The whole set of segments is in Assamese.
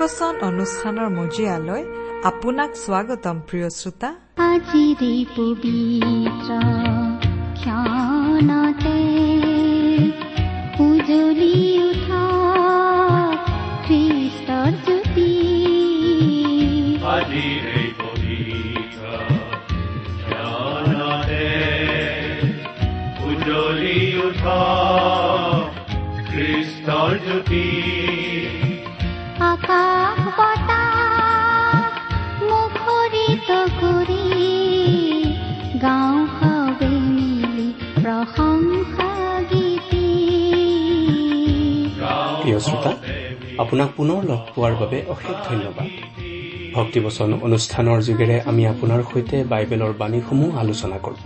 ভক্তিবচন অনুষ্ঠানৰ মজিয়ালৈ আপোনাক স্বাগতম প্ৰিয় শ্ৰোতা। আজি পবিত্ৰ প্ৰিয় শ্ৰোতা আপোনাক পুনৰ লগ পোৱাৰ বাবে অশেষ ধন্যবাদ। ভক্তিবচন অনুষ্ঠানৰ যোগেৰে আমি আপোনাৰ সৈতে বাইবেলৰ বাণীসমূহ আলোচনা কৰোঁ।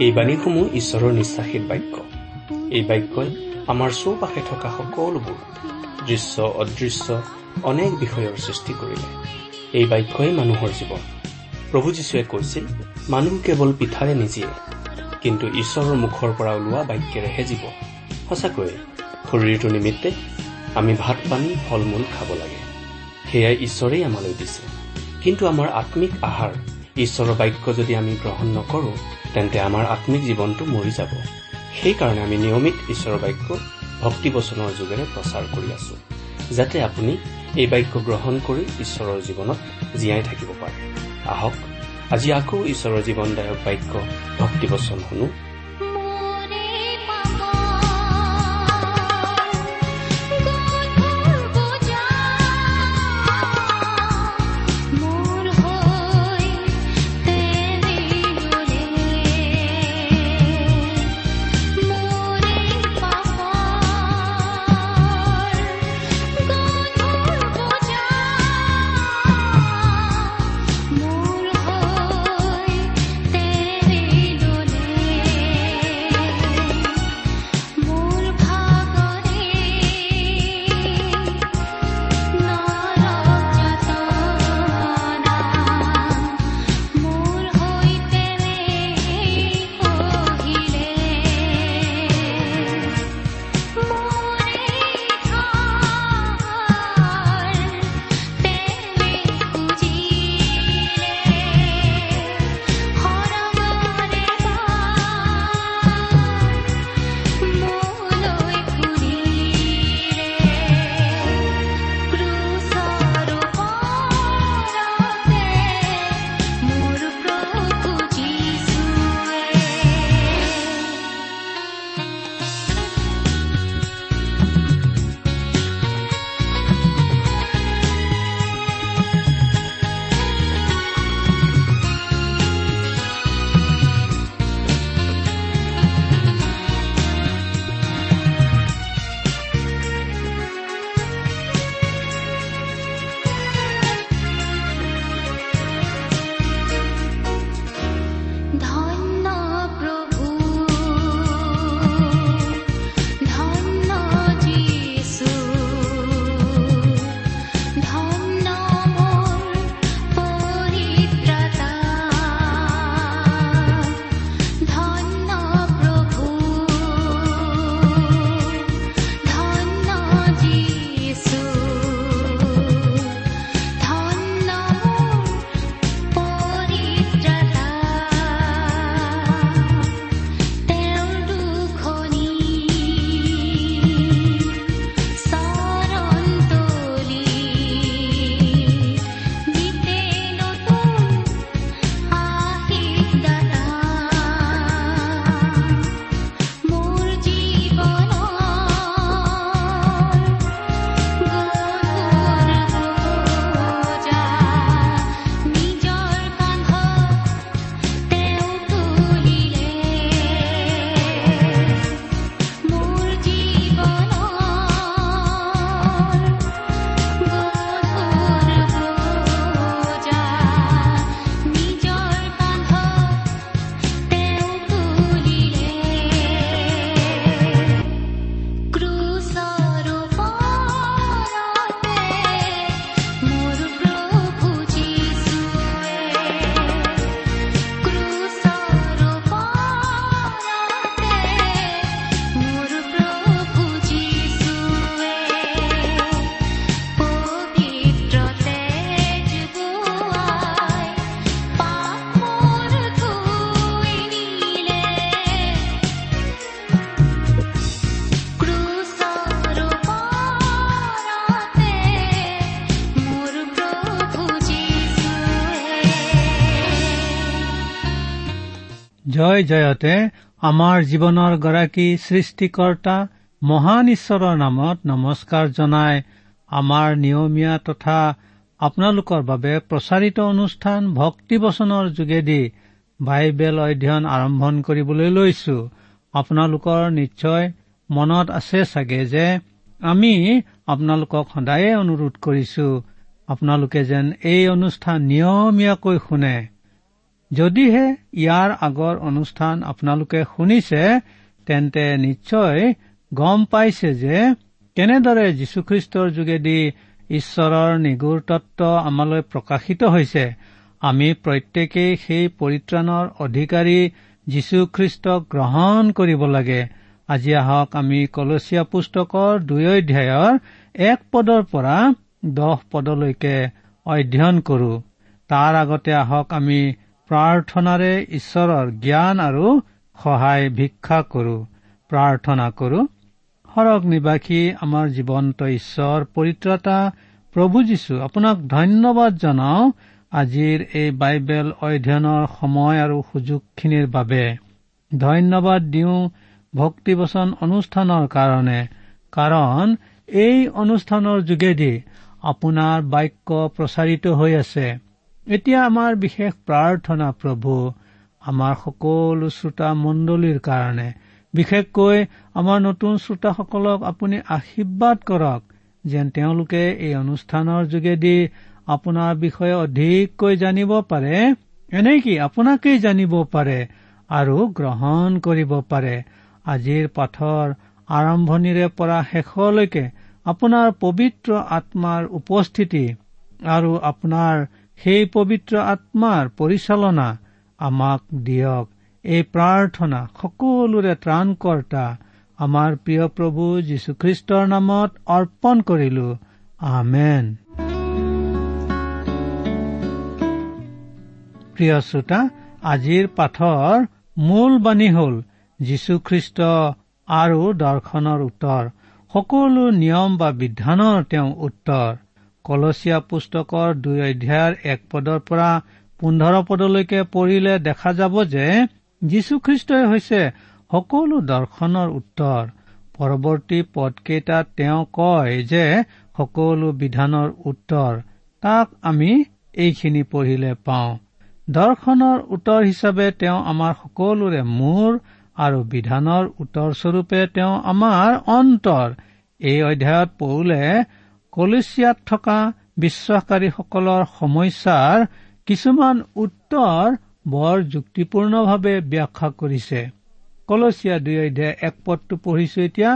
এই বাণীসমূহ ঈশ্বৰৰ নিশ্বাসীৰ বাক্য। এই বাক্যই আমাৰ চৌপাশে থকা সকলোবোৰ দৃশ্য অদৃশ্য অনেক বিষয়ৰ সৃষ্টি কৰিলে। এই বাক্যই মানুহৰ জীৱন। প্ৰভু যীশুৱে কৈছিল মানুহ কেৱল পিঠাৰে নিজিয়ে কিন্তু ঈশ্বৰৰ মুখৰ পৰা ওলোৱা বাক্যেৰেহে জীৱ সঁচাকৈয়ে শৰীৰটো নিমিত্তে আমি ভাত পানী ফল মূল খাব লাগে। সেয়াই ঈশ্বৰেই আমালৈ দিছে। কিন্তু আমাৰ আত্মিক আহাৰ ঈশ্বৰৰ বাক্য যদি আমি গ্ৰহণ নকৰোঁ তেন্তে আমাৰ আত্মিক জীৱনটো মৰি যাব। সেইকাৰণে আমি নিয়মিত ঈশ্বৰৰ বাক্য ভক্তিবচনৰ যোগেৰে প্ৰচাৰ কৰি আছো। যাতে আপুনি এই বাক্য গ্ৰহণ কৰি ঈশ্বৰৰ জীৱনত জীয়াই থাকিব পাৰে। আহক আজি আকৌ ঈশ্বৰৰ জীৱনদায়ক বাক্য ভক্তিবচন শুনো। জয় জয়তে আমাৰ জীৱনৰ গৰাকী সৃষ্টিকৰ্তা মহান ঈশ্বৰৰ নামত নমস্কাৰ জনাই আমাৰ নিয়মীয়া তথা আপোনালোকৰ বাবে প্ৰচাৰিত অনুষ্ঠান ভক্তিবচনৰ যোগেদি বাইবেল অধ্যয়ন আৰম্ভণ কৰিবলৈ লৈছো। আপোনালোকৰ নিশ্চয় মনত আছে চাগে যে আমি আপোনালোকক সদায়ে অনুৰোধ কৰিছো আপোনালোকে যেন এই অনুষ্ঠান নিয়মীয়াকৈ শুনে। যদিহে ইয়াৰ আগৰ অনুষ্ঠান আপোনালোকে শুনিছে তেন্তে নিশ্চয় গম পাইছে যে কেনেদৰে যীশুখ্ৰীষ্টৰ যোগেদি ঈশ্বৰৰ নিগুৰ তত্ব আমালৈ প্ৰকাশিত হৈছে। আমি প্ৰত্যেকেই সেই পৰিত্ৰাণৰ অধিকাৰী যীশুখ্ৰীষ্টক গ্ৰহণ কৰিব লাগে। আজি আহক আমি কলচীয়া পুস্তকৰ দুই অধ্যায়ৰ এক পদৰ পৰা দহ পদলৈকে অধ্যয়ন কৰো। তাৰ আগতে আহক আমি প্ৰাৰ্থনাৰে ঈশ্বৰৰ জ্ঞান আৰু সহায় ভিক্ষা কৰো প্ৰাৰ্থনা কৰো। সৰগ নিবাসী আমাৰ জীৱন্ত ঈশ্বৰ পৰিত্ৰতা প্ৰভু যীশু আপোনাক ধন্যবাদ জনাওঁ আজিৰ এই বাইবেল অধ্যয়নৰ সময় আৰু সুযোগখিনিৰ বাবে। ধন্যবাদ দিওঁ ভক্তিবচন অনুষ্ঠানৰ কাৰণে কাৰণ এই অনুষ্ঠানৰ যোগেদি আপোনাৰ বাক্য প্ৰচাৰিত হৈ আছে। এতিয়া আমাৰ বিশেষ প্ৰাৰ্থনা প্ৰভু আমাৰ সকলো শ্ৰোতা মণ্ডলীৰ কাৰণে বিশেষকৈ আমাৰ নতুন শ্ৰোতাসকলক আপুনি আশীৰ্বাদ কৰক যেন তেওঁলোকে এই অনুষ্ঠানৰ যোগেদি আপোনাৰ বিষয়ে অধিককৈ জানিব পাৰে এনেকি আপোনাকেই জানিব পাৰে আৰু গ্ৰহণ কৰিব পাৰে। আজিৰ পাঠৰ আৰম্ভণিৰে পৰা শেষলৈকে আপোনাৰ পবিত্ৰ আত্মাৰ উপস্থিতি আৰু আপোনাৰ সেই পবিত্ৰ আত্মাৰ পৰিচালনা আমাক দিয়ক। এই প্ৰাৰ্থনা সকলোৰে ত্ৰাণকৰ্তা আমাৰ প্ৰিয় প্ৰভু যীশুখ্ৰীষ্টৰ নামত অৰ্পণ কৰিলো। আমেন। প্ৰিয় শ্ৰোতা আজিৰ পাঠৰ মূল বাণী হল যীশুখ্ৰীষ্ট আৰু দৰ্শনৰ উত্তৰ। সকলো নিয়ম বা বিধানৰ তেওঁ উত্তৰ। কলচীয়া পুস্তকৰ দুই অধ্যায়ৰ এক পদৰ পৰা পোন্ধৰ পদলৈকে পঢ়িলে দেখা যাব যে যীশুখ্ৰীষ্টই হৈছে সকলো দৰ্শনৰ উত্তৰ। পৰৱৰ্তী পদকেইটাত তেওঁ কয় যে সকলো বিধানৰ উত্তৰ। তাক আমি এইখিনি পঢ়িলে পাওঁ। দৰ্শনৰ উত্তৰ হিচাপে তেওঁ আমাৰ সকলোৰে মূৰ আৰু বিধানৰ উত্তৰস্বৰূপে তেওঁ আমাৰ অন্তৰ। এই অধ্যায়ত পৌলে কলেচিয়াত থকা বিশ্বাসকাৰীসকলৰ সমস্যাৰ কিছুমান উত্তৰ বৰ যুক্তিপূৰ্ণভাৱে ব্যাখ্যা কৰিছে। কলচীয়া দুই অধ্যায় এক পদটো পঢ়িছো এতিয়া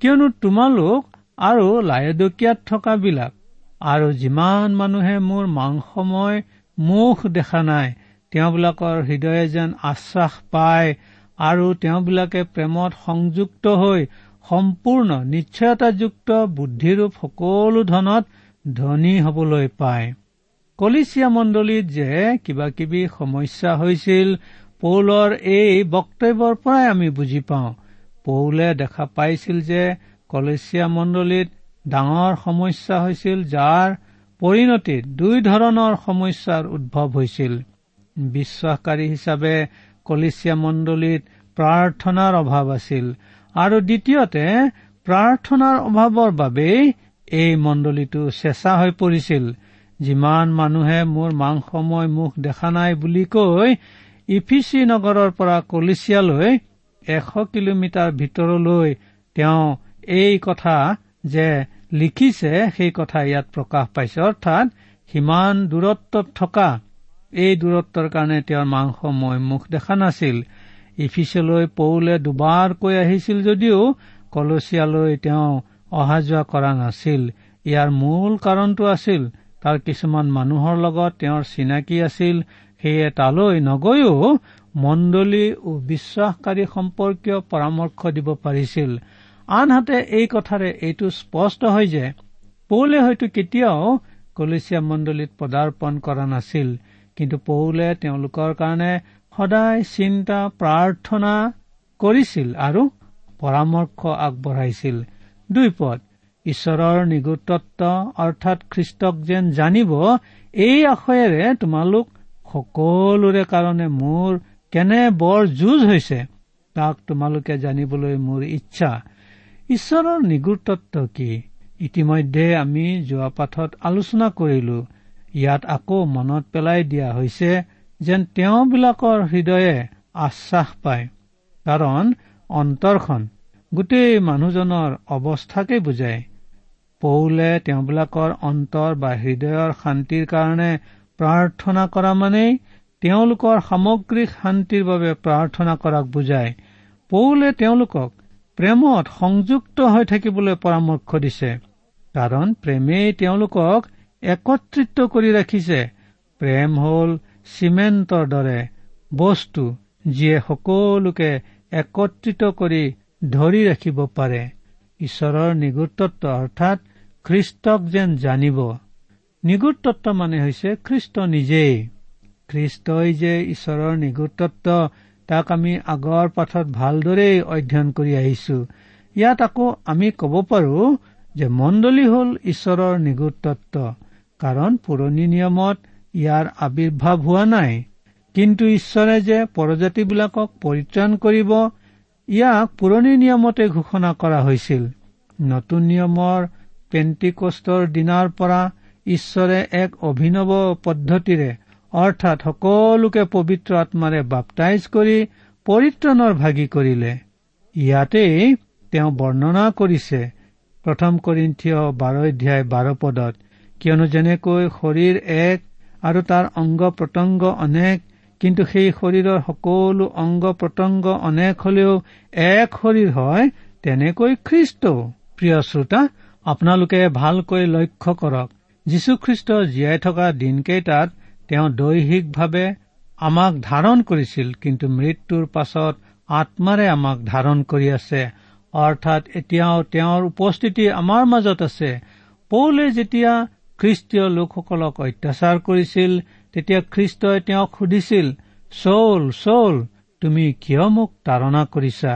কিয়নো তোমালোক আৰু লায়দকীয়াত থকাবিলাক আৰু যিমান মানুহে মোৰ মাংসময় মুখ দেখা নাই তেওঁবিলাকৰ হৃদয়ে যেন আশ্বাস পায় আৰু তেওঁবিলাকে প্ৰেমত সংযুক্ত হৈ সম্পূৰ্ণ নিশ্চয়তাযুক্ত বুদ্ধিৰূপ সকলো ধনত ধনী হবলৈ পায়। কলিচিয়া মণ্ডলীত যে কিবা কিবি সমস্যা হৈছিল পৌলৰ এই বক্তব্যৰ পৰাই আমি বুজি পাওঁ। পৌলে দেখা পাইছিল যে কলেচিয়া মণ্ডলীত ডাঙৰ সমস্যা হৈছিল যাৰ পৰিণতিত দুই ধৰণৰ সমস্যাৰ উদ্ভৱ হৈছিল। বিশ্বাসকাৰী হিচাপে কলিচিয়া মণ্ডলীত প্ৰাৰ্থনাৰ অভাৱ আছিল। আৰু দ্বিতীয়তে প্ৰাৰ্থনাৰ অভাৱৰ বাবেই এই মণ্ডলীটো চেঁচা হৈ পৰিছিল। যিমান মানুহে মোৰ মাংসময় মুখ দেখা নাই বুলি কৈ ইফিচি নগৰৰ পৰা কলিচিয়ালৈ এশ কিলোমিটাৰ ভিতৰলৈ তেওঁ এই কথা যে লিখিছে সেই কথা ইয়াত প্ৰকাশ পাইছে। অৰ্থাৎ সিমান দূৰত্বত থকা এই দূৰত্বৰ কাৰণে তেওঁৰ মাংসময় মুখ দেখা নাছিল। ইফিচলৈ পৌলে দুবাৰকৈ আহিছিল যদিও কলচিয়ালৈ তেওঁ অহা যোৱা কৰা নাছিল। ইয়াৰ মূল কাৰণটো আছিল তাৰ কিছুমান মানুহৰ লগত তেওঁৰ চিনাকি আছিল সেয়ে তালৈ নগৈও মণ্ডলী বিশ্বাসকাৰী সম্পৰ্কীয় পৰামৰ্শ দিব পাৰিছিল। আনহাতে এই কথাৰে এইটো স্পষ্ট হয় যে পৌলে হয়তো কেতিয়াও কলেচিয়া মণ্ডলীত পদাৰ্পণ কৰা নাছিল কিন্তু পৌলে তেওঁলোকৰ কাৰণে সদায় চিন্তা প্ৰাৰ্থনা কৰিছিল আৰু পৰামৰ্শ আগবঢ়াইছিল। দুই পদ ঈশ্বৰৰ নিগুতত্ব অৰ্থাৎ খ্ৰীষ্টক যেন জানিব এই আশয়েৰে তোমালোক সকলোৰে কাৰণে মোৰ কেনে বৰ যুঁজ হৈছে তাক তোমালোকে জানিবলৈ মোৰ ইচ্ছা। ঈশ্বৰৰ নিগুৰ তত্ব কি? ইতিমধ্যে আমি যোৱা পাঠত আলোচনা কৰিলো। ইয়াত আকৌ মনত পেলাই দিয়া হৈছে যেন তেওঁবিলাকৰ হৃদয়ে আশ্বাস পায়। কাৰণ অন্তৰখন গোটেই মানুহজনৰ অৱস্থাকে বুজায়। পৌলে তেওঁবিলাকৰ অন্তৰ বা হৃদয়ৰ শান্তিৰ কাৰণে প্ৰাৰ্থনা কৰা মানেই তেওঁলোকৰ সামগ্ৰিক শান্তিৰ বাবে প্ৰাৰ্থনা কৰাক বুজায়। পৌলে তেওঁলোকক প্ৰেমত সংযুক্ত হৈ থাকিবলৈ পৰামৰ্শ দিছে। কাৰণ প্ৰেমেই তেওঁলোকক একত্ৰিত কৰি ৰাখিছে। প্ৰেম হ'ল চিমেণ্টৰ দৰে বস্তু যিয়ে সকলোকে একত্ৰিত কৰি ধৰি ৰাখিব পাৰে। ঈশ্বৰৰ নিগুৰতত্ব অৰ্থাৎ খ্ৰীষ্টক যেন জানিব। নিগুৰতত্ব মানে হৈছে খ্ৰীষ্ট নিজেই। খ্ৰীষ্টই যে ঈশ্বৰৰ নিগুৰতত্ব তাক আমি আগৰ পাঠত ভালদৰেই অধ্যয়ন কৰি আহিছো ইয়াত আকৌ আমি ক'ব পাৰো যে মণ্ডলী হ'ল ঈশ্বৰৰ নিগুৰতত্ব কাৰণ পুৰণি নিয়মত ইয়াৰ আৱিৰ্ভাৱ হোৱা নাই। কিন্তু ঈশ্বৰে যে পৰজাতিবিলাকক পৰিত্ৰাণ কৰিব ইয়াক পুৰণি নিয়মতে ঘোষণা কৰা হৈছিল। নতুন নিয়মৰ পেণ্টিকষ্টৰ দিনাৰ পৰা ঈশ্বৰে এক অভিনৱ পদ্ধতিৰে অৰ্থাৎ সকলোকে পবিত্ৰ আত্মাৰে বাপটাইজ কৰি পৰিত্ৰাণৰ ভাগি কৰিলে। ইয়াতেই তেওঁ বৰ্ণনা কৰিছে প্ৰথম কৰিন্থিয় বাৰ অধ্যায় বাৰ পদত কিয়নো যেনেকৈ শৰীৰ এক আৰু তাৰ অংগ প্ৰত্যংগ অনেক কিন্তু সেই শৰীৰৰ সকলো অংগ প্ৰত্যংগ অনেক হলেও এক শৰীৰ হয় তেনেকৈ খ্ৰীষ্টও। প্ৰিয় শ্ৰোতা আপোনালোকে ভালকৈ লক্ষ্য কৰক যীশুখ্ৰীষ্ট জীয়াই থকা দিনকেইটাত তেওঁ দৈহিকভাৱে আমাক ধাৰণ কৰিছিল কিন্তু মৃত্যুৰ পাছত আত্মাৰে আমাক ধাৰণ কৰি আছে। অৰ্থাৎ এতিয়াও তেওঁৰ উপস্থিতি আমাৰ মাজত আছে। পৌলে যেতিয়া খ্ৰীষ্টীয় লোকসকলক অত্যাচাৰ কৰিছিল তেতিয়া খ্ৰীষ্টই তেওঁক সুধিছিল চৌল চৌল তুমি কিয় মোক তাৰণা কৰিছা?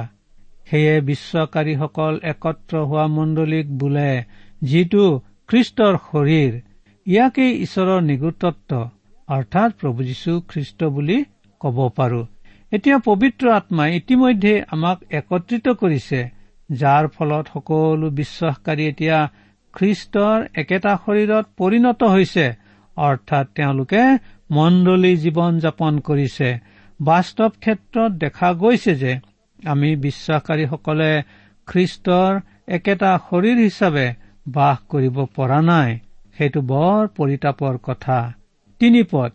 সেয়ে বিশ্বকাৰীসকল একত্ৰ হোৱা মণ্ডলীক বোলে যিটো খ্ৰীষ্টৰ শৰীৰ ইয়াকেই ঈশ্বৰৰ নিগুতত্ব অৰ্থাৎ প্ৰভু যীশু খ্ৰীষ্ট বুলি ক'ব পাৰো। এতিয়া পবিত্ৰ আত্মাই ইতিমধ্যে আমাক একত্ৰিত কৰিছে যাৰ ফলত সকলো বিশ্বাসকাৰী এতিয়া খ্ৰীষ্টৰ একেটা শৰীৰত পৰিণত হৈছে অৰ্থাৎ তেওঁলোকে মণ্ডলী জীৱন যাপন কৰিছে। বাস্তৱ ক্ষেত্ৰত দেখা গৈছে যে আমি বিশ্বাসকাৰীসকলে খ্ৰীষ্টৰ একেটা শৰীৰ হিচাপে বাস কৰিব পৰা নাই। সেইটো বৰ পৰিতাপৰ কথা। তিনি পদ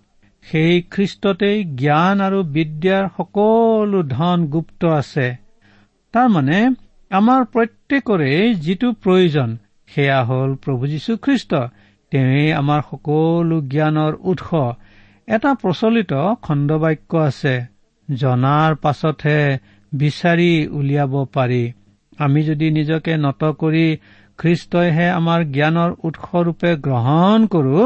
সেই খ্ৰীষ্টতেই জ্ঞান আৰু বিদ্যাৰ সকলো ধন গুপ্ত আছে। তাৰমানে আমাৰ প্ৰত্যেকৰে যিটো প্ৰয়োজন সেয়া হ'ল প্ৰভু যীশুখ্ৰীষ্ট। তেওঁৱেই আমাৰ সকলো জ্ঞানৰ উৎস। এটা প্ৰচলিত খণ্ডবাক্য আছে জনাৰ পাছতহে বিচাৰি উলিয়াব পাৰি। আমি যদি নিজকে নত কৰি খ্ৰীষ্টইহে আমাৰ জ্ঞানৰ উৎসৰূপে গ্ৰহণ কৰো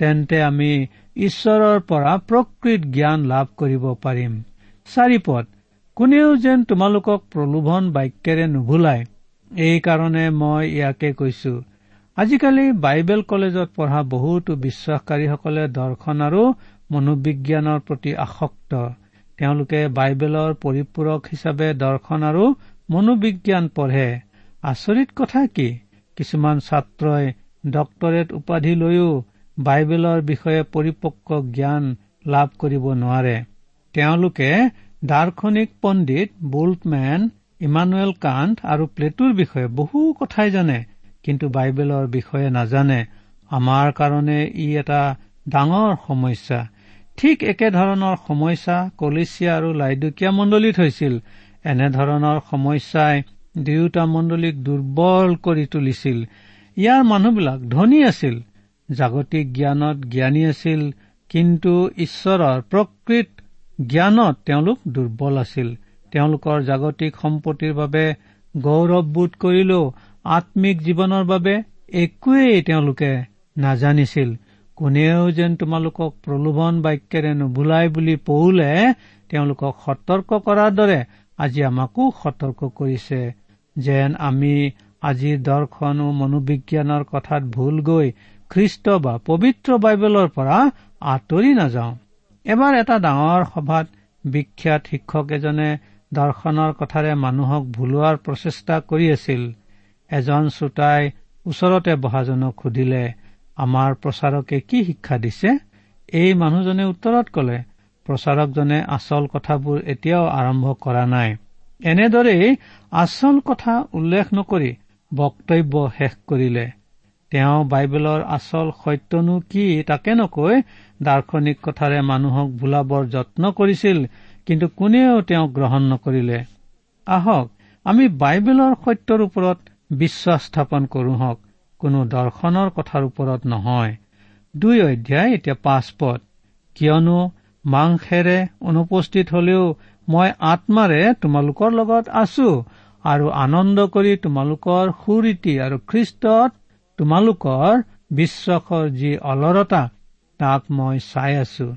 তেন্তে আমি ঈশ্বৰৰ পৰা প্ৰকৃত জ্ঞান লাভ কৰিব পাৰিম। চাৰিপদ কোনেও যেন তোমালোকক প্ৰলোভন বাক্যেৰে নুভুলায়। এইকাৰণে মই ইয়াকে কৈছো। আজিকালি বাইবেল কলেজত পঢ়া বহুতো বিশ্বাসকাৰীসকলে দৰ্শন আৰু মনোবিজ্ঞানৰ প্ৰতি আসক্ত। তেওঁলোকে বাইবেলৰ পৰিপূৰক হিচাপে দৰ্শন আৰু মনোবিজ্ঞান পঢ়ে। আচৰিত কথা কি? কিছুমান ছাত্ৰই ডক্তৰেট উপাধি লৈও বাইবেলৰ বিষয়ে পৰিপক্ক জ্ঞান লাভ কৰিব নোৱাৰে। তেওঁলোকে দাৰ্শনিক পণ্ডিত বুল্টমেন ইমানুৱেল কান্ত আৰু প্লেটুৰ বিষয়ে বহু কথাই জানে কিন্তু বাইবেলৰ বিষয়ে নাজানে। আমাৰ কাৰণে ই এটা ডাঙৰ সমস্যা। ঠিক একেধৰণৰ সমস্যা কলিচিয়া আৰু লাইডুকীয়া মণ্ডলীত হৈছিল। এনেধৰণৰ সমস্যাই দুয়োটা মণ্ডলীক দুৰ্বল কৰি তুলিছিল। ইয়াৰ মানুহবিলাক ধনী আছিল জাগতিক জ্ঞানত জ্ঞানী আছিল কিন্তু ঈশ্বৰৰ প্ৰকৃত জ্ঞানত তেওঁলোক দুৰ্বল আছিল। তেওঁলোকৰ জাগতিক সম্পত্তিৰ বাবে গৌৰৱবোধ কৰিলেও আম্মিক জীৱনৰ বাবে একোৱেই তেওঁলোকে নাজানিছিল। কোনেও যেন তোমালোকক প্ৰলোভন বাক্যেৰে নুভুলাই বুলি পৌলে তেওঁলোকক সতৰ্ক কৰাৰ দৰে আজি আমাকো সতৰ্ক কৰিছে। যেন আমি আজিৰ দৰ্শন মনোবিজ্ঞানৰ কথাত ভুল গৈ খ্ৰীষ্ট বা পবিত্ৰ বাইবেলৰ পৰা আঁতৰি নাযাওঁ। এবাৰ এটা ডাঙৰ সভাত বিখ্যাত শিক্ষক এজনে দৰ্শনৰ কথাৰে মানুহক ভুলোৱাৰ প্ৰচেষ্টা কৰি আছিল। এজন শ্ৰোতাই ওচৰতে বহাজনক সুধিলে আমাৰ প্ৰচাৰকে কি শিক্ষা দিছে? এই মানুহজনে উত্তৰত কলে প্ৰচাৰকজনে আচল কথাবোৰ এতিয়াও আৰম্ভ কৰা নাই। এনেদৰেই আচল কথা উল্লেখ নকৰি বক্তব্য শেষ কৰিলে। তেওঁ বাইবেলৰ আচল সত্যনো কি তাকে নকৈ দাৰ্শনিক কথাৰে মানুহক ভুলাবৰ যত্ন কৰিছিল কিন্তু কোনেও তেওঁক গ্ৰহণ নকৰিলে। আহক আমি বাইবেলৰ সত্যৰ ওপৰত বিশ্বাস স্থাপন কৰো হওক কোনো দৰ্শনৰ কথাৰ ওপৰত নহয়। দুই অধ্যায় এতিয়া পাঁচ পদ। কিয়নো মাংসেৰে অনুপস্থিত হলেও মই আত্মাৰে তোমালোকৰ লগত আছো আৰু আনন্দ কৰি তোমালোকৰ সুৰীতি আৰু খ্ৰীষ্টত তোমালোকৰ বিশ্বাসৰ যি অলৰতা তাক মই চাই আছো।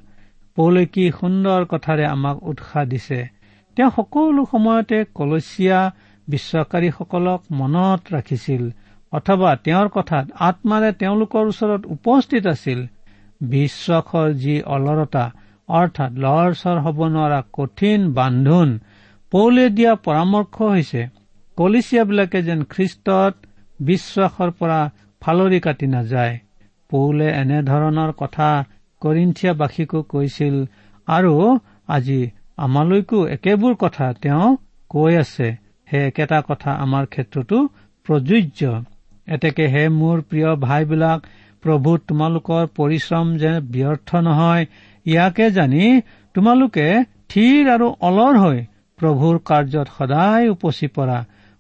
পৌলে কি সুন্দৰ কথাৰে আমাক উৎসাহ দিছে। তেওঁ সকলো সময়তে কলচীয়া বিশ্বাসকাৰীসকলক মনত ৰাখিছিল অথবা তেওঁৰ কথাত আত্মাৰে তেওঁলোকৰ ওচৰত উপস্থিত আছিল। বিশ্বাসৰ যি অলৰতা অৰ্থাৎ লৰচৰ হ'ব নোৱাৰা কঠিন বান্ধোন পৌলে দিয়া পৰামৰ্শ হৈছে কলিচিয়াবিলাকে যেন খ্ৰীষ্টত বিশ্বাসৰ পৰা ফালৰি কাটি নাযায়। পৌলে এনেধৰণৰ কথা কৰিন্থিয়াবাসীকো কৈছিল আৰু আজি আমালৈকো একেবোৰ কথা তেওঁ কৈ আছে। সেই একেটা কথা আমাৰ ক্ষেত্ৰতো প্ৰযোজ্য। এতেকে হে মোৰ প্ৰিয় ভাইবিলাক প্ৰভূত তোমালোকৰ পৰিশ্ৰম যে ব্যৰ্থ নহয় ইয়াকে জানি তোমালোকে থিৰ আৰু অলৰ হৈ প্ৰভুৰ কাৰ্যত সদায় উপচি পৰা।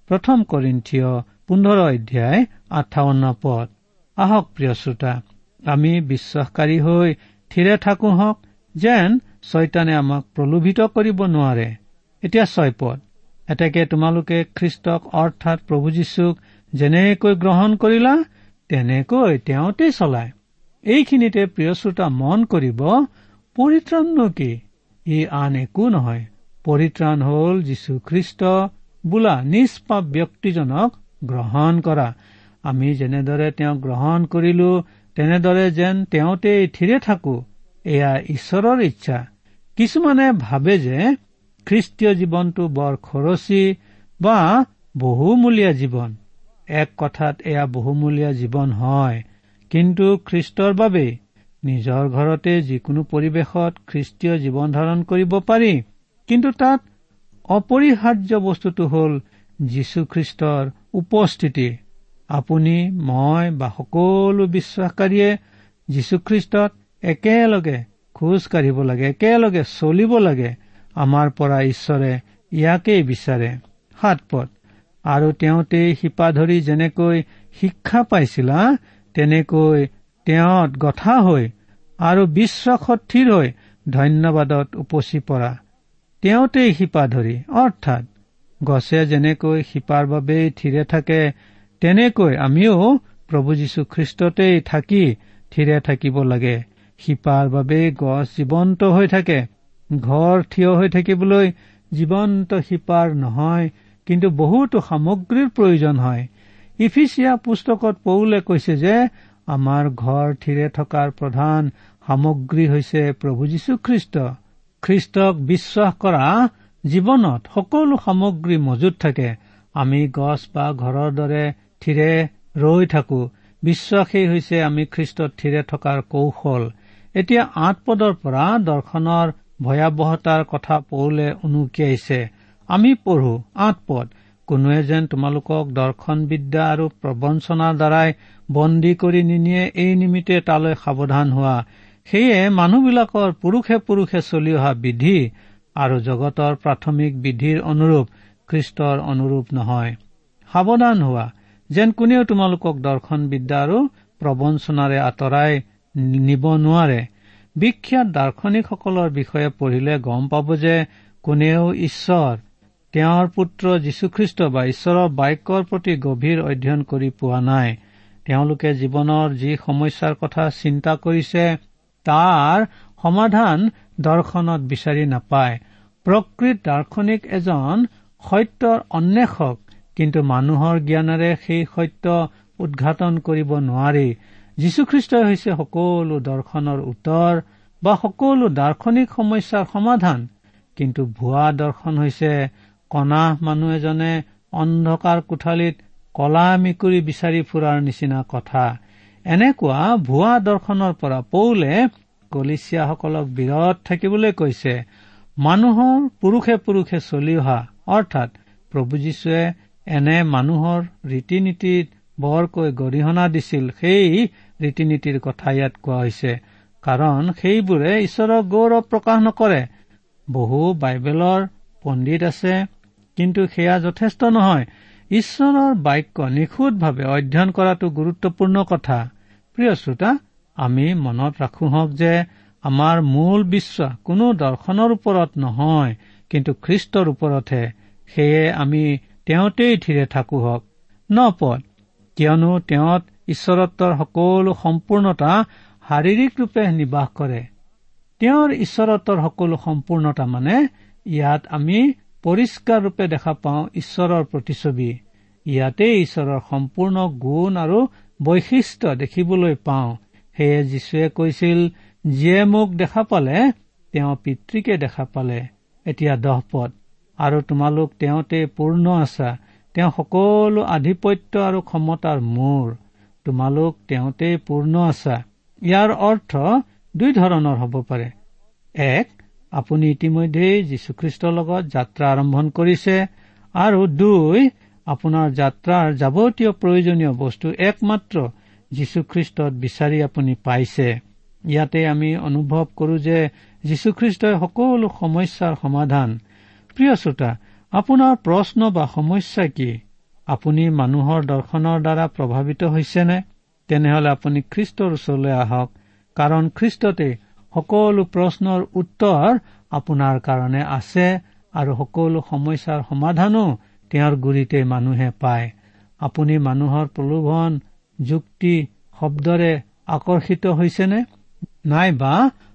প্ৰথম কৰিন্থিয় পোন্ধৰ অধ্যায় আঠাৱন্ন পদ। আহক প্ৰিয় শ্ৰোতা আমি বিশ্বাসকাৰী হৈ থিৰে থাকো হওক যেন ছয়তানে আমাক প্ৰলোভিত কৰিব নোৱাৰে। এতিয়া ছয় পদ। এতেকে তোমালোকে খ্ৰীষ্টক অৰ্থাৎ প্ৰভু যীশুক যেনেকৈ গ্ৰহণ কৰিলা তেনেকৈ তেওঁতেই চলায়। এইখিনিতে প্ৰিয় শ্ৰোতা মন কৰিব পৰিত্ৰাণনো কি? ই আন একো নহয়। পৰিত্ৰাণ হ'ল যীশুখ্ৰীষ্ট বোলা নিষ্পাপ ব্যক্তিজনক গ্ৰহণ কৰা। আমি যেনেদৰে তেওঁক গ্ৰহণ কৰিলো তেনেদৰে যেন তেওঁতেই থিৰে থাকো এয়া ঈশ্বৰৰ ইচ্ছা। কিছুমানে ভাবে যে খ্ৰীষ্টীয় জীৱনটো বৰ খৰচী বা বহুমূলীয়া জীৱন। এক কথাত এয়া বহুমূলীয়া জীৱন হয়। কিন্তু খ্ৰীষ্টৰ বাবেই নিজৰ ঘৰতে যিকোনো পৰিৱেশত খ্ৰীষ্টীয় জীৱন ধাৰণ কৰিব পাৰি। কিন্তু তাত অপৰিহাৰ্য বস্তুটো হ'ল যীশুখ্ৰীষ্টৰ উপস্থিতি। আপুনি মই বা সকলো বিশ্বাসকাৰীয়ে যীশুখ্ৰীষ্টত একেলগে খোজ কাঢ়িব লাগে একেলগে চলিব লাগে আমাৰ পৰা ঈশ্বৰে ইয়াকেই বিচাৰে। সাত পদ। আৰু তেওঁতেই শিপা ধৰি যেনেকৈ শিক্ষা পাইছিলা তেনেকৈ তেওঁত গঠা হৈ আৰু বিশ্বাসত থিৰ হৈ ধন্যবাদত উপচি পৰা। তেওঁতেই শিপা ধৰি অৰ্থাৎ গছে যেনেকৈ শিপাৰ বাবেই থিৰে থাকে তেনেকৈ আমিও প্ৰভু যীশু খ্ৰীষ্টতেই থাকি থিৰে থাকিব লাগে। শিপাৰ বাবেই গছ জীৱন্ত হৈ থাকে। ঘৰ থিয় হৈ থাকিবলৈ জীৱন্ত শিপাৰ নহয় কিন্তু বহুতো সামগ্ৰীৰ প্ৰয়োজন হয়। ইফিচিয়া পুস্তকত পৌলে কৈছে যে আমাৰ ঘৰ থিৰে থকাৰ প্ৰধান সামগ্ৰী হৈছে প্ৰভু যীশুখ্ৰীষ্ট খ্ৰীষ্টক বিশ্বাস কৰা জীৱনত সকলো সামগ্ৰী মজুত থাকে। আমি গছ বা ঘৰৰ দৰে থিৰে ৰৈ থাকো বিশ্বাসেই হৈছে আমি খ্ৰীষ্টত থিৰে থকাৰ কৌশল। এতিয়া আঠ পদৰ পৰা দৰ্শনৰ ভয়াৱহতাৰ কথা পৌলে উনুকিয়াইছে আমি পঢ়ো আঠ পদ কোনোৱে যেন তোমালোকক দৰ্শন বিদ্যা আৰু প্ৰবঞ্চনাৰ দ্বাৰাই বন্দী কৰি নিনিয়ে এই নিমিত্তে তালৈ সাৱধান হোৱা। সেয়ে মানুহবিলাকৰ পুৰুষে পুৰুষে চলি অহা বিধি আৰু জগতৰ প্ৰাথমিক বিধিৰ অনুৰূপ খ্ৰীষ্টৰ অনুৰূপ নহয়। সাৱধান হোৱা। যেন কোনেও তোমালোকক দৰ্শন বিদ্যা আৰু প্ৰবঞ্চনাৰে আঁতৰাই নিব নোৱাৰে বিখ্যাত দাৰ্শনিকসকলৰ বিষয়ে পঢ়িলে গম পাব যে কোনেও ঈশ্বৰ তেওঁৰ পুত্ৰ যীশুখ্ৰীষ্ট বা ঈশ্বৰৰ বাক্যৰ প্ৰতি গভীৰ অধ্যয়ন কৰি পোৱা নাই। তেওঁলোকে জীৱনৰ যি সমস্যাৰ কথা চিন্তা কৰিছে তাৰ সমাধান দৰ্শনত বিচাৰি নাপায়। প্ৰকৃত দাৰ্শনিক এজন সত্যৰ অন্বেষক কিন্তু মানুহৰ জ্ঞানেৰে সেই সত্য উদঘাটন কৰিব নোৱাৰি। যীশুখ্ৰীষ্টই হৈছে সকলো দৰ্শনৰ উত্তৰ বা সকলো দাৰ্শনিক সমস্যাৰ সমাধান। কিন্তু ভুৱা দৰ্শন হৈছে কণাহ মানুহ এজনে অন্ধকাৰ কোঠালিত কলা মেকুৰী বিচাৰি ফুৰাৰ নিচিনা কথা। এনেকুৱা ভুৱা দৰ্শনৰ পৰা পৌলে কলিচিয়াসকলক বিৰত থাকিবলৈ কৈছে মানুহৰ পুৰুষে পুৰুষে চলি অহা অৰ্থাৎ প্ৰভু যীশুৱে এনে মানুহৰ ৰীতি নীতিত বৰকৈ গৰিহণা দিছিল সেই ৰীতি নীতিৰ কথা ইয়াত কোৱা হৈছে। কাৰণ সেইবোৰে ঈশ্বৰক গৌৰৱ প্ৰকাশ নকৰে। বহু বাইবেলৰ পণ্ডিত আছে কিন্তু সেয়া যথেষ্ট নহয়। ঈশ্বৰৰ বাক্য নিখুঁতভাৱে অধ্যয়ন কৰাটো গুৰুত্বপূৰ্ণ কথা। প্ৰিয় শ্ৰোতা আমি মনত ৰাখো হওক যে আমাৰ মূল বিশ্বাস কোনো দৰ্শনৰ ওপৰত নহয় কিন্তু খ্ৰীষ্টৰ ওপৰতহে। সেয়ে আমি তেওঁতেই থিৰে থাকো হওক পদ কিয়নো তেওঁত ঈশ্বৰত্বৰ সকলো সম্পূৰ্ণতা শাৰীৰিক ৰূপে নিবাস কৰে। তেওঁৰ ঈশ্বৰত্বৰ সকলো সম্পূৰ্ণতা মানে ইয়াত আমি পৰিষ্কাৰ ৰূপে দেখা পাওঁ ঈশ্বৰৰ প্ৰতিচ্ছবি। ইয়াতে ঈশ্বৰৰ সম্পূৰ্ণ গুণ আৰু বৈশিষ্ট্য দেখিবলৈ পাওঁ। সেয়ে যীশুৱে কৈছিল যিয়ে মোক দেখা পালে তেওঁ পিতৃকে দেখা পালে। এতিয়া দহ পদ আৰু তোমালোক তেওঁতে পূৰ্ণ আছা। তেওঁ সকলো আধিপত্য আৰু ক্ষমতাৰ মূৰ। তোমালোক তেওঁতে পূৰ্ণ আছা। ইয়াৰ অৰ্থ দুই ধৰণৰ হ'ব পাৰে। এক আপুনি ইতিমধ্যেই যীশুখ্ৰীষ্টৰ লগত যাত্ৰা আৰম্ভণ কৰিছে। আৰু দুই আপোনাৰ যাত্ৰাৰ যাৱতীয় প্ৰয়োজনীয় বস্তু একমাত্ৰ যীশুখ্ৰীষ্টত বিচাৰি আপুনি পাইছে। ইয়াতে আমি অনুভৱ কৰো যে যীশুখ্ৰীষ্টই সকলো সমস্যাৰ সমাধান প্ৰিয় শ্ৰোতা আপোনাৰ প্ৰশ্ন বা সমস্যা কি? আপুনি মানুহৰ দৰ্শনৰ দ্বাৰা প্ৰভাৱিত হৈছেনে? তেনেহলে আপুনি খ্ৰীষ্টৰ ওচৰলৈ আহক কাৰণ খ্ৰীষ্টতে সকলো প্ৰশ্নৰ উত্তৰ আপোনাৰ কাৰণে আছে আৰু সকলো সমস্যাৰ সমাধানো তেওঁৰ গুৰিতে মানুহে পায়। আপুনি মানুহৰ প্ৰলোভন যুক্তি শব্দৰে আকৰ্ষিত হৈছেনে? নাইবা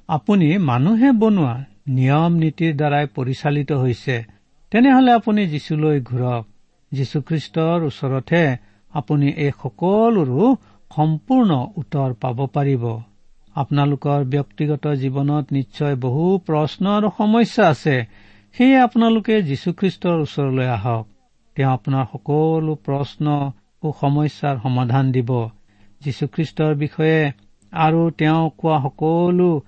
আপুনি মানুহে বনোৱা নিয়ম নীতিৰ দ্বাৰাই পৰিচালিত হৈছে তেনেহলে আপুনি যীশুলৈ ঘূৰক। যীশুখ্ৰীষ্টৰ ওচৰতহে আপুনি এই সকলোৰো সম্পূৰ্ণ উত্তৰ পাব পাৰিব। আপোনালোকৰ ব্যক্তিগত জীৱনত নিশ্চয় বহু প্ৰশ্ন আৰু সমস্যা আছে সেয়ে আপোনালোকে যীশুখ্ৰীষ্টৰ ওচৰলৈ আহক। তেওঁ আপোনাৰ সকলো প্ৰশ্ন সমস্যাৰ সমাধান দিব। যীশুখ্ৰীষ্টৰ বিষয়ে আৰু তেওঁ কোৱা সকলো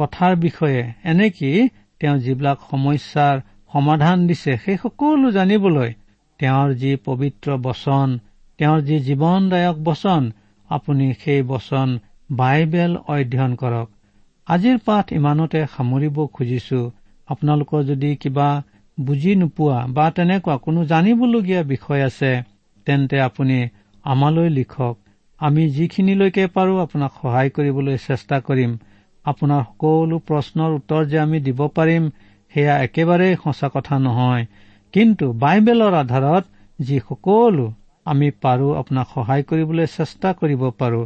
কথাৰ বিষয়ে এনেকি তেওঁ যিবিলাক সমস্যাৰ সমাধান দিছে সেই সকলো জানিবলৈ তেওঁৰ যি পবিত্ৰ বচন তেওঁৰ যি জীৱনদায়ক বচন আপুনি সেই বচন বাইবেল অধ্যয়ন কৰক। আজিৰ পাঠ ইমানতে সামৰিব খুজিছো। আপোনালোকৰ যদি কিবা বুজি নোপোৱা বা তেনেকুৱা কোনো জানিবলগীয়া বিষয় আছে তেন্তে আপুনি আমালৈ লিখক। আমি যিখিনিলৈকে পাৰো আপোনাক সহায় কৰিবলৈ চেষ্টা কৰিম। আপোনাৰ সকলো প্ৰশ্নৰ উত্তৰ যে আমি দিব পাৰিম সেয়া একেবাৰেই সঁচা কথা নহয়। কিন্তু বাইবেলৰ আধাৰত যি সকলো আমি পাৰো আপোনাক সহায় কৰিবলৈ চেষ্টা কৰিব পাৰো।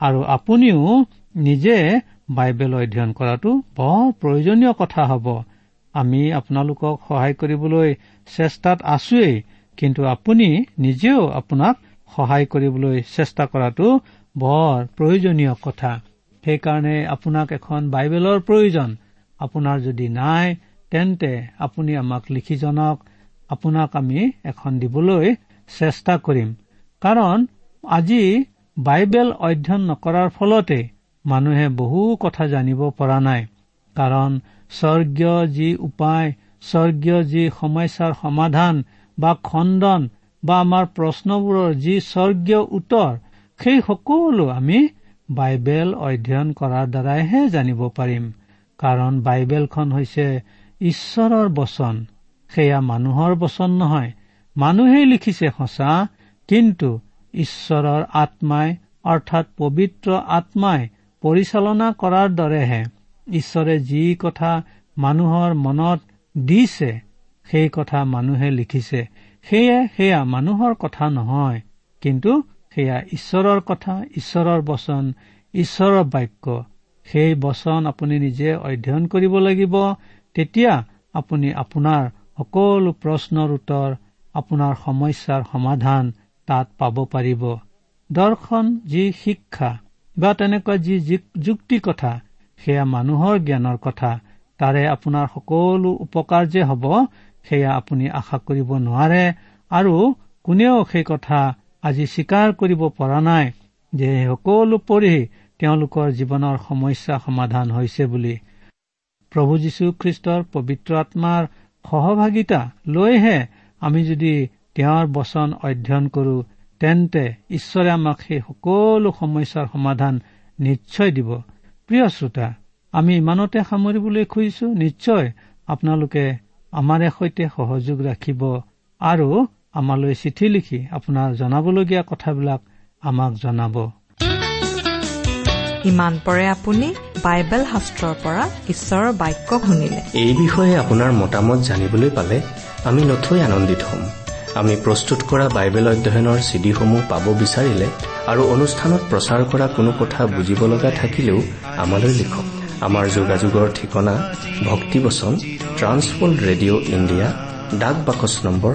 আৰু আপুনিও নিজে বাইবেল অধ্যয়ন কৰাটো বৰ প্ৰয়োজনীয় কথা হ'ব। আমি আপোনালোকক সহায় কৰিবলৈ চেষ্টাত আছোৱেই কিন্তু আপুনি নিজেও আপোনাক সহায় কৰিবলৈ চেষ্টা কৰাটো বৰ প্ৰয়োজনীয় কথা। সেইকাৰণে আপোনাক এখন বাইবেলৰ প্ৰয়োজন। আপোনাৰ যদি নাই তেন্তে আপুনি আমাক লিখি জনাওক। আপোনাক আমি এখন দিবলৈ চেষ্টা কৰিম। কাৰণ আজি বাইবেল অধ্যয়ন নকৰাৰ ফলতে মানুহে বহু কথা জানিব পৰা নাই। কাৰণ স্বৰ্গীয় যি উপায় স্বৰ্গীয় যি সমস্যাৰ সমাধান বা খণ্ডন বা আমাৰ প্ৰশ্নবোৰৰ যি স্বৰ্গীয় উত্তৰ সেই সকলো আমি বাইবেল অধ্যয়ন কৰাৰ দ্বাৰাইহে জানিব পাৰিম। কাৰণ বাইবেলখন হৈছে ঈশ্বৰৰ বচন। সেয়া মানুহৰ বচন নহয়। মানুহেই লিখিছে সঁচা কিন্তু ঈশ্বৰৰ আত্মাই অৰ্থাৎ পবিত্ৰ আত্মাই পৰিচালনা কৰাৰ দৰেহে ঈশ্বৰে যি কথা মানুহৰ মনত দিছে সেই কথা মানুহে লিখিছে। সেয়ে সেয়া মানুহৰ কথা নহয়। কিন্তু সেয়া ঈশ্বৰৰ কথা ঈশ্বৰৰ বচন ঈশ্বৰৰ বাক্য। সেই বচন আপুনি নিজে অধ্যয়ন কৰিব লাগিব। তেতিয়া আপুনি আপোনাৰ সকলো প্ৰশ্নৰ উত্তৰ আপোনাৰ সমস্যাৰ সমাধান তাত পাব পাৰিব। দৰ্শন যি শিক্ষা বা তেনেকুৱা যি যুক্তি কথা সেয়া মানুহৰ জ্ঞানৰ কথা। তাৰে আপোনাৰ সকলো উপকাৰ যে হ'ব সেয়া আপুনি আশা কৰিব নোৱাৰে আৰু কোনেও সেই কথা আজি স্বীকাৰ কৰিব পৰা নাই যে সকলো পঢ়ি তেওঁলোকৰ জীৱনৰ সমস্যা সমাধান হৈছে বুলি। প্ৰভু যীশুখ্ৰীষ্টৰ পবিত্ৰ আত্মাৰ সহভাগিতা লৈহে আমি যদি তেওঁৰ বচন অধ্যয়ন কৰো তেন্তে ঈশ্বৰে আমাক সেই সকলো সমস্যাৰ সমাধান নিশ্চয় দিব। প্ৰিয় শ্ৰোতা আমি ইমানতে সামৰিবলৈ খুজিছো নিশ্চয় আপোনালোকে আমাৰে সৈতে সহযোগ ৰাখিব আৰু আমালৈ চিঠি লিখি আপোনাৰ জনাবলগীয়া কথাবিলাক আমাক জনাব। ইমান পৰে আপুনি বাইবেল শাস্ত্ৰৰ পৰা ঈশ্বৰৰ বাক্য শুনিলে। এই বিষয়ে আপোনাৰ মতামত জানিবলৈ পালে আমি নথৈ আনন্দিত হ'ম। আমি প্ৰস্তুত কৰা বাইবেল অধ্যয়নৰ চিডিসমূহ পাব বিচাৰিলে আৰু অনুষ্ঠানত প্ৰচাৰ কৰা কোনো কথা বুজিব লগা থাকিলেও আমালৈ লিখক। আমাৰ যোগাযোগৰ ঠিকনা ভক্তিবচন ট্ৰান্সৱৰ্ল্ড ৰেডিঅ' ইণ্ডিয়া ডাক বাকচ নম্বৰ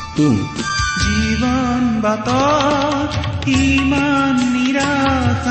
in জীৱন বাটত ইমান নিৰাশা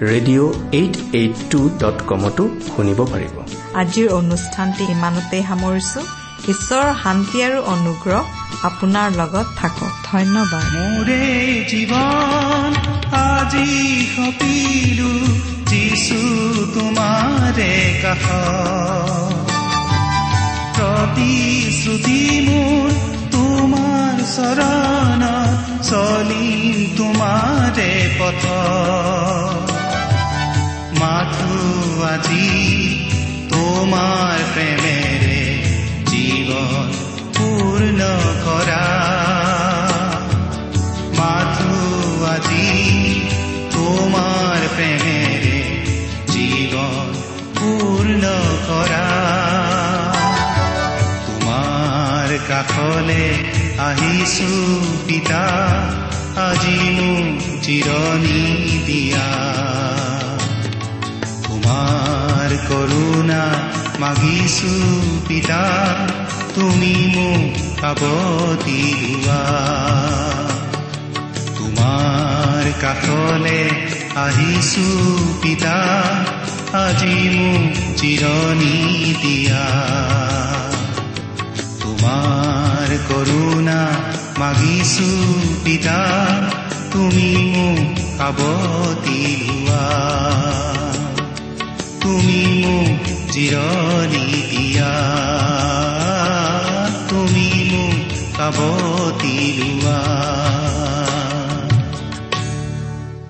radio' eight eight two dot কমতো শুনিব পাৰিব। আজিৰ অনুষ্ঠানটি ইমানতেই সামৰিছো। ঈশ্বৰৰ শান্তি আৰু অনুগ্ৰহ আপোনাৰ লগত থাকক। ধন্যবাদ। মোৰে জীৱন আজি সপিলো যিছু তোমাৰে কাষ প্ৰতিশ্ৰুতি মোৰ তোমাৰ চৰণ চলিম তোমাৰে পথ মাথো আজি তোমাৰ প্ৰেমেৰে জীৱন পূৰ্ণ কৰা মাথো আজি তোমাৰ প্ৰেমেৰে জীৱন পূৰ্ণ কৰা তোমাৰ কাষলে আহিছো পিতা আজি মোক জিৰণি দিয়া। তোমাৰ কৰোণা মাগিছো পিতা তুমি মোক কাবতি লোৱা তোমাৰ কাষলে আহিছো পিতা আজি মোক জিৰণি দিয়া তোমাৰ কৰোণা মাগিছো পিতা তুমি মোক কাবতি লোৱা তুমি মোক জিৰণি দিয়া। তুমি মোক কাবতি লোৱা